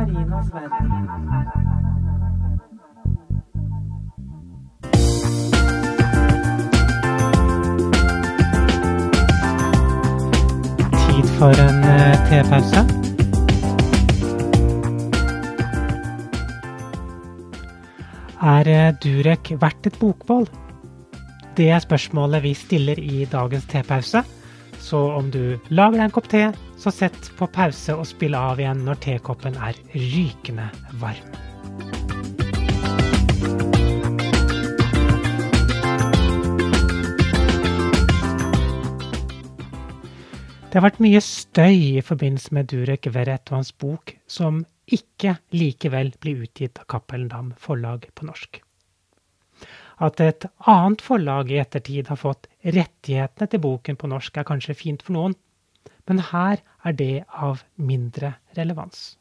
Karinas verden. Tid for en eh, tepause. Er eh, Durek verdt et bokbål? Det er spørsmålet vi stiller i dagens tepause. Så om du lager deg en kopp te, så sett på pause og spill av igjen når tekoppen er rykende varm. Det har vært mye støy i forbindelse med Durek Verrett og hans bok, som ikke likevel blir utgitt av Cappelen Dam forlag på norsk. At et annet forlag i ettertid har fått rettighetene til boken på norsk, er kanskje fint for noen, men her er det av mindre relevans.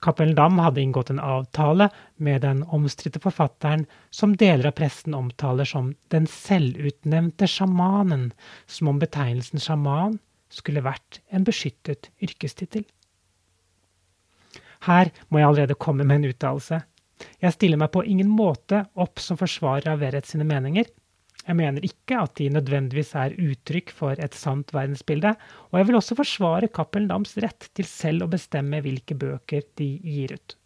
Cappelen Dam hadde inngått en avtale med den omstridte forfatteren som deler av pressen omtaler som den selvutnevnte sjamanen, som om betegnelsen sjaman skulle vært en beskyttet yrkestittel. Her må jeg allerede komme med en uttalelse. Jeg stiller meg på ingen måte opp som forsvarer av Verrett sine meninger. Jeg mener ikke at de nødvendigvis er uttrykk for et sant verdensbilde, og jeg vil også forsvare Cappelen Dams rett til selv å bestemme hvilke bøker de gir ut.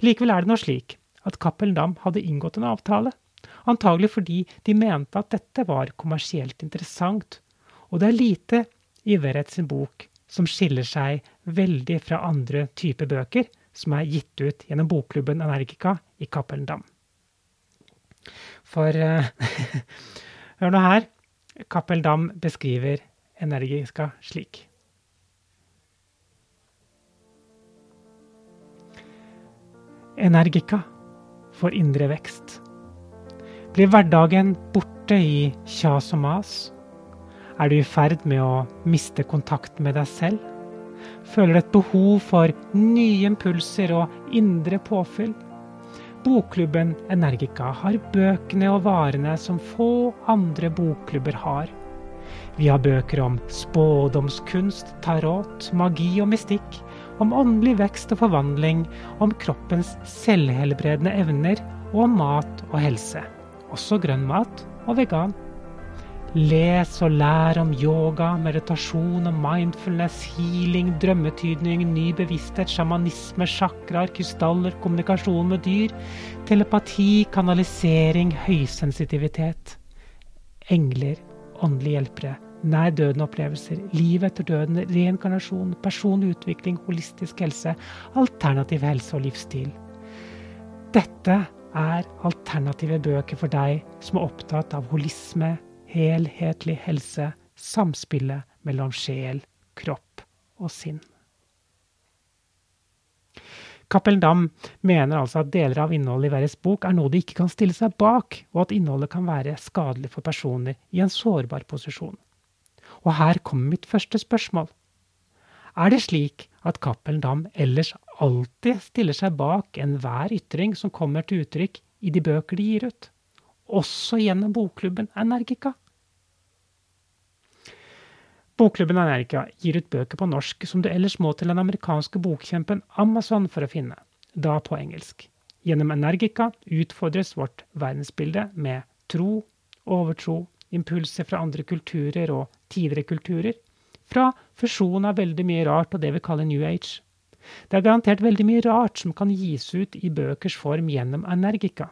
Likevel er det nå slik at Cappelen Dam hadde inngått en avtale, antagelig fordi de mente at dette var kommersielt interessant, og det er lite i Verrett sin bok som skiller seg veldig fra andre typer bøker som er gitt ut gjennom bokklubben Energica i Cappelen Dam. For uh, hør nå her. Cappelen Dam beskriver Energiska slik. Energica for indre vekst. Blir hverdagen borte i kjas og mas? Er du i ferd med å miste kontakt med deg selv? Føler du et behov for nye impulser og indre påfyll? Bokklubben Energica har bøkene og varene som få andre bokklubber har. Vi har bøker om spådomskunst, tarot, magi og mystikk, om åndelig vekst og forvandling, om kroppens selvhelbredende evner og om mat og helse. Også grønn mat og vegan. Les og lær om yoga, meditasjon og mindfulness, healing, drømmetydning, ny bevissthet, sjamanisme, chakraer, krystaller, kommunikasjon med dyr, telepati, kanalisering, høysensitivitet. Engler, åndelige hjelpere, nær døden-opplevelser, liv etter døden, reinkarnasjon, personlig utvikling, holistisk helse, alternativ helse og livsstil. Dette er alternative bøker for deg som er opptatt av holisme, helhetlig helse, samspillet mellom sjel, kropp og sinn. Cappelen Dam mener altså at deler av innholdet i Verres bok er noe de ikke kan stille seg bak, og at innholdet kan være skadelig for personer i en sårbar posisjon. Og her kommer mitt første spørsmål. Er det slik at Cappelen Dam ellers alltid stiller seg bak enhver ytring som kommer til uttrykk i de bøker de gir ut? Også gjennom bokklubben Energica? Bokklubben Energica gir ut bøker på norsk som du ellers må til den amerikanske bokkjempen Amazon for å finne, da på engelsk. Gjennom Energica utfordres vårt verdensbilde med tro, overtro, impulser fra andre kulturer og tidligere kulturer, fra fusjon av veldig mye rart og det vi kaller New Age. Det er garantert veldig mye rart som kan gis ut i bøkers form gjennom Energica.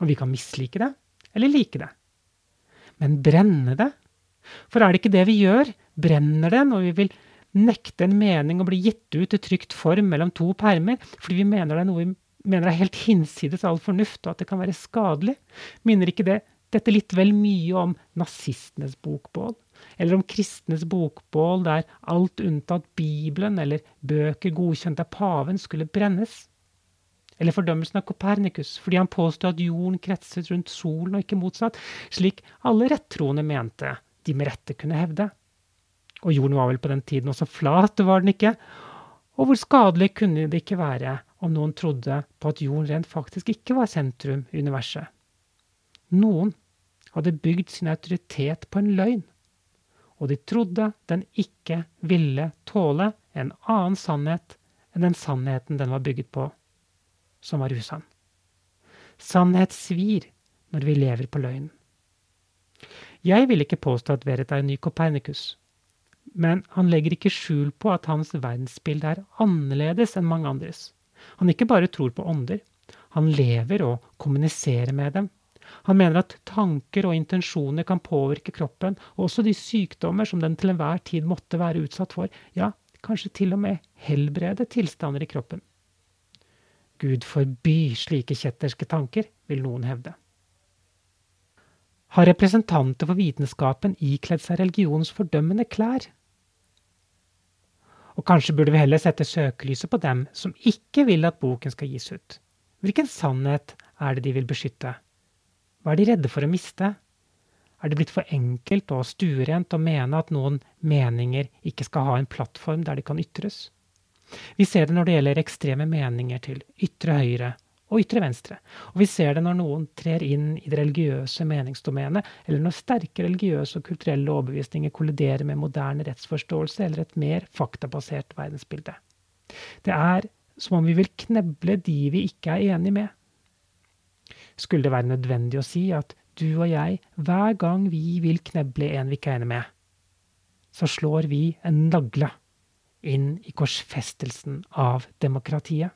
Og vi kan mislike det, eller like det. Men brenne det? For er det ikke det vi gjør? Brenner det når vi vil nekte en mening å bli gitt ut i trygt form mellom to permer, fordi vi mener det er noe vi mener er helt hinsides all fornuft, og at det kan være skadelig? Minner ikke det dette litt vel mye om nazistenes bokbål? Eller om kristnes bokbål der alt unntatt Bibelen eller bøker godkjent av paven skulle brennes? Eller fordømmelsen av Kopernikus fordi han påstod at jorden kretset rundt solen og ikke motsatt, slik alle rettroende mente de med rette kunne hevde. Og jorden var vel på den tiden også flat, var den ikke. Og hvor skadelig kunne det ikke være om noen trodde på at jorden rent faktisk ikke var sentrum i universet? Noen hadde bygd sin autoritet på en løgn, og de trodde den ikke ville tåle en annen sannhet enn den sannheten den var bygget på, som var usann. Sannhet svir når vi lever på løgnen. Jeg vil ikke påstå at Verrett er en ny Kopernikus, men han legger ikke skjul på at hans verdensbilde er annerledes enn mange andres. Han ikke bare tror på ånder, han lever og kommuniserer med dem. Han mener at tanker og intensjoner kan påvirke kroppen, og også de sykdommer som den til enhver tid måtte være utsatt for, ja, kanskje til og med helbrede tilstander i kroppen. Gud forby slike kjetterske tanker, vil noen hevde. Har representanter for vitenskapen ikledd seg religionens fordømmende klær? Og kanskje burde vi heller sette søkelyset på dem som ikke vil at boken skal gis ut. Hvilken sannhet er det de vil beskytte? Hva er de redde for å miste? Er det blitt for enkelt og stuerent å mene at noen meninger ikke skal ha en plattform der de kan ytres? Vi ser det når det gjelder ekstreme meninger til ytre høyre og ytre venstre. Og vi ser det når noen trer inn i det religiøse meningsdomenet, eller når sterke religiøse og kulturelle overbevisninger kolliderer med moderne rettsforståelse eller et mer faktabasert verdensbilde. Det er som om vi vil kneble de vi ikke er enig med. Skulle det være nødvendig å si at du og jeg, hver gang vi vil kneble en vi ikke er enig med, så slår vi en nagle inn i korsfestelsen av demokratiet?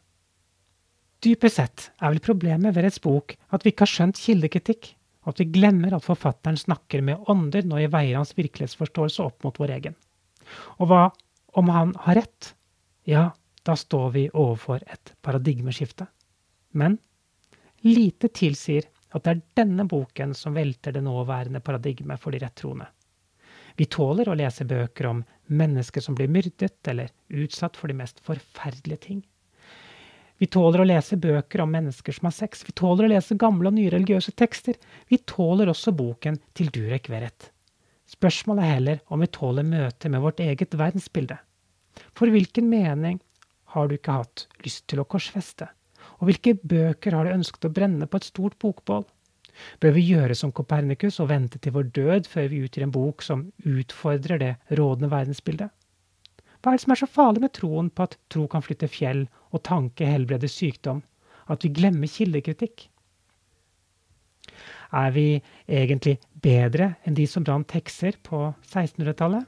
Dypest sett er vel problemet ved Reds bok at vi ikke har skjønt kildekritikk, og at vi glemmer at forfatteren snakker med ånder når vi veier hans virkelighetsforståelse opp mot vår egen. Og hva om han har rett? Ja, da står vi overfor et paradigmeskifte. Men lite tilsier at det er denne boken som velter det nåværende paradigmet for de rettroende. Vi tåler å lese bøker om mennesker som blir myrdet eller utsatt for de mest forferdelige ting. Vi tåler å lese bøker om mennesker som har sex. Vi tåler å lese gamle og nye religiøse tekster. Vi tåler også boken til Durek Verrett. Spørsmålet er heller om vi tåler møtet med vårt eget verdensbilde. For hvilken mening har du ikke hatt lyst til å korsfeste? Og hvilke bøker har du ønsket å brenne på et stort bokbål? Bør vi gjøre som Kopernikus og vente til vår død før vi utgir en bok som utfordrer det rådende verdensbildet? Hva er det som er så farlig med troen på at tro kan flytte fjell og tanke helbrede sykdom, at vi glemmer kildekritikk? Er vi egentlig bedre enn de som brant hekser på 1600-tallet?